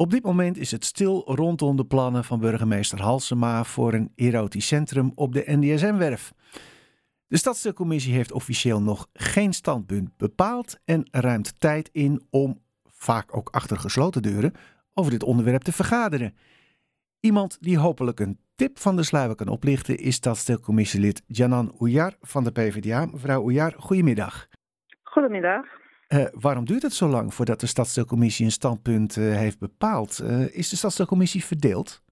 Op dit moment is het stil rondom de plannen van burgemeester Halsema voor een erotisch centrum op de NDSM-werf. De stadsdeelcommissie heeft officieel nog geen standpunt bepaald en ruimt tijd in om, vaak ook achter gesloten deuren, over dit onderwerp te vergaderen. Iemand die hopelijk een tip van de sluier kan oplichten is stadsdeelcommissielid Janan Oujar van de PvdA. Mevrouw Oujar, goedemiddag. Goedemiddag. Uh, waarom duurt het zo lang voordat de stadsdeelcommissie een standpunt uh, heeft bepaald? Uh, is de stadsdeelcommissie verdeeld?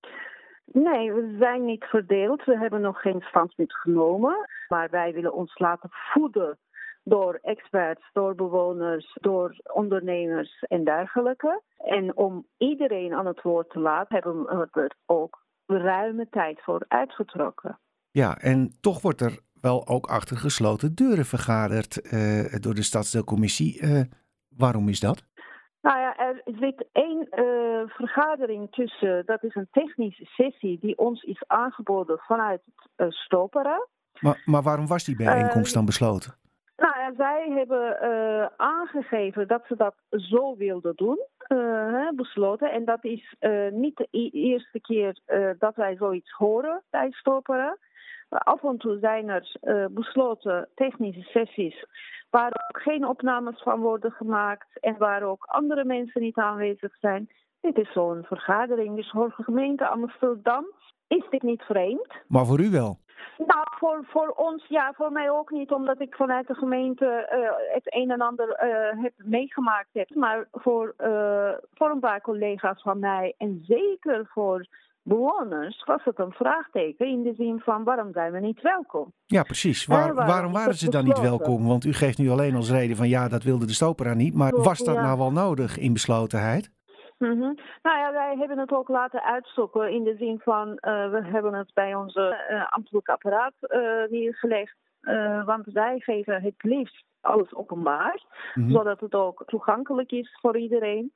Nee, we zijn niet verdeeld. We hebben nog geen standpunt genomen. Maar wij willen ons laten voeden door experts, door bewoners, door ondernemers en dergelijke. En om iedereen aan het woord te laten, hebben we er ook ruime tijd voor uitgetrokken. Ja, en toch wordt er wel ook achter gesloten deuren vergaderd uh, door de stadsdeelcommissie. Uh, waarom is dat? Nou ja, er zit één uh, vergadering tussen. Dat is een technische sessie die ons is aangeboden vanuit het Stoperen. Maar, maar waarom was die bijeenkomst dan besloten? Nou ja, zij hebben aangegeven dat ze dat zo wilden doen. Uh, besloten. En dat is uh, niet de eerste keer uh, dat wij zoiets horen bij Stoperen. Af en toe zijn er uh, besloten technische sessies waar ook geen opnames van worden gemaakt en waar ook andere mensen niet aanwezig zijn. Dit is zo'n vergadering. Dus voor de gemeente Amsterdam is dit niet vreemd. Maar voor u wel? Nou, voor, voor ons, ja, voor mij ook niet, omdat ik vanuit de gemeente uh, het een en ander uh, heb meegemaakt heb. Maar voor, uh, voor een paar collega's van mij en zeker voor bewoners was het een vraagteken in de zin van waarom zijn we niet welkom? Ja, precies. Waar, waarom, waarom waren ze dan niet welkom? Want u geeft nu alleen als reden van ja, dat wilde de Stopera niet. Maar was dat nou wel nodig in beslotenheid? Mm -hmm. Nou ja, wij hebben het ook laten uitzoeken in de zin van uh, we hebben het bij onze uh, ambtelijk apparaat uh, neergelegd. want wij geven het liefst alles openbaar, mm -hmm. zodat het ook toegankelijk is voor iedereen.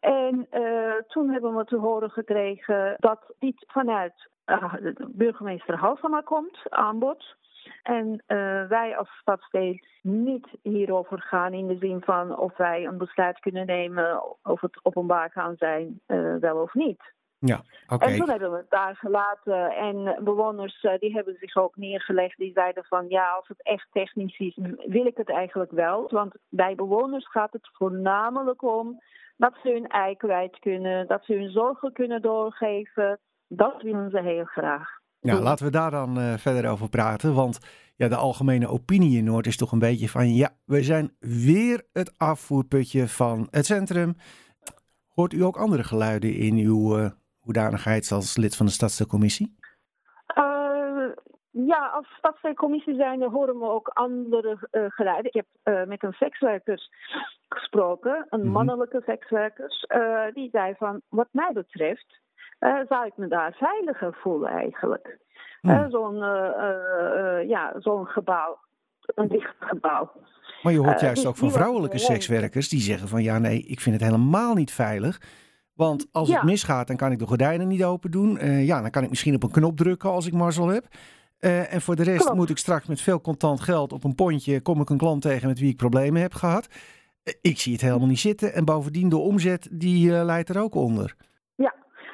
En uh, toen hebben we te horen gekregen dat dit vanuit uh, burgemeester Halsema komt, aanbod. En uh, wij als stadsdeel niet hierover gaan in de zin van of wij een besluit kunnen nemen of het openbaar kan zijn, wel of niet. Ja, oké. En toen hebben we het daar gelaten. En bewoners uh, die hebben zich ook neergelegd. Die zeiden van ja, als het echt technisch is, wil ik het eigenlijk wel. Want bij bewoners gaat het voornamelijk om dat ze hun ei kwijt kunnen, dat ze hun zorgen kunnen doorgeven. Dat willen ze heel graag. Ja, laten we daar dan uh, verder over praten. Want ja, de algemene opinie in Noord is toch een beetje van... ja, we zijn weer het afvoerputje van het centrum. Hoort u ook andere geluiden in uw uh, hoedanigheid als lid van de stadsdeelcommissie? Uh, ja, als stadsdeelcommissie zijn horen we ook andere geluiden. Ik heb met een sekswerkers gesproken, een mm-hmm. mannelijke sekswerkers. die zei van, wat mij betreft uh, zou ik me daar veiliger voelen eigenlijk. Uh, zo'n uh, ja, zo'n gebouw, een dicht gebouw. Maar je hoort juist ook van vrouwelijke sekswerkers die zeggen van ja nee, ik vind het helemaal niet veilig. Want als ja. het misgaat, dan kan ik de gordijnen niet open doen. ja, dan kan ik misschien op een knop drukken als ik mazzel heb. En voor de rest Klopt. moet ik straks met veel contant geld op een pontje... kom ik een klant tegen met wie ik problemen heb gehad. ik zie het helemaal niet zitten. En bovendien de omzet, die leidt er ook onder.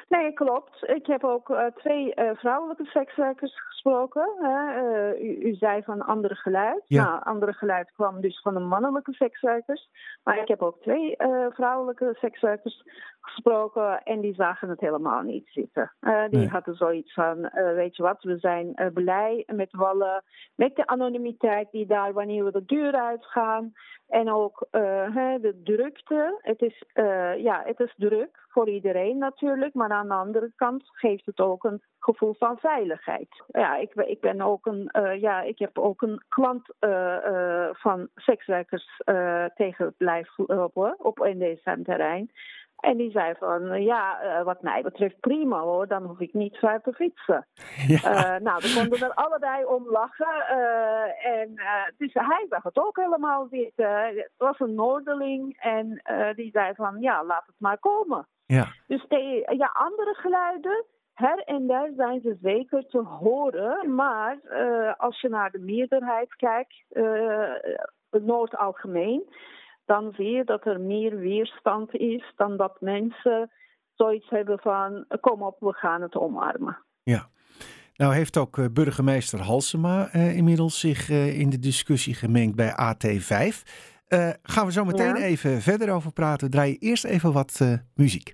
Nee, klopt. Ik heb ook uh, twee uh, vrouwelijke sekswerkers gesproken. Uh, u, u, zei van andere geluid. Ja. Nou, andere geluid kwam dus van de mannelijke sekswerkers. Maar ik heb ook twee vrouwelijke sekswerkers gesproken en die zagen het helemaal niet zitten. die nee. hadden zoiets van, weet je wat, we zijn blij met wallen, met de anonimiteit die daar wanneer we de deur uitgaan. En ook de drukte. Het is, ja, het is druk voor iedereen natuurlijk, maar aan de andere kant geeft het ook een gevoel van veiligheid. Ja, ik, ik ben ook een, uh, ja, ik heb ook een klant uh, uh, van sekswerkers tegen het lijf lopen op NDSM-terrein. En die zei van, ja, wat mij betreft prima hoor, dan hoef ik niet ver te fietsen. Ja. Uh, nou, we konden er allebei om lachen. Uh, en dus hij zag het ook helemaal zitten. Het was een Noorderling en die zei van, ja, laat het maar komen. Ja. Dus de, ja, andere geluiden, her en der zijn ze zeker te horen. Maar als je naar de meerderheid kijkt, Noord algemeen dan zie je dat er meer weerstand is dan dat mensen zoiets hebben van kom op, we gaan het omarmen. Ja. Nou heeft ook burgemeester Halsema inmiddels zich in de discussie gemengd bij AT5. Gaan we zo meteen even verder over praten. Draai je eerst even wat muziek.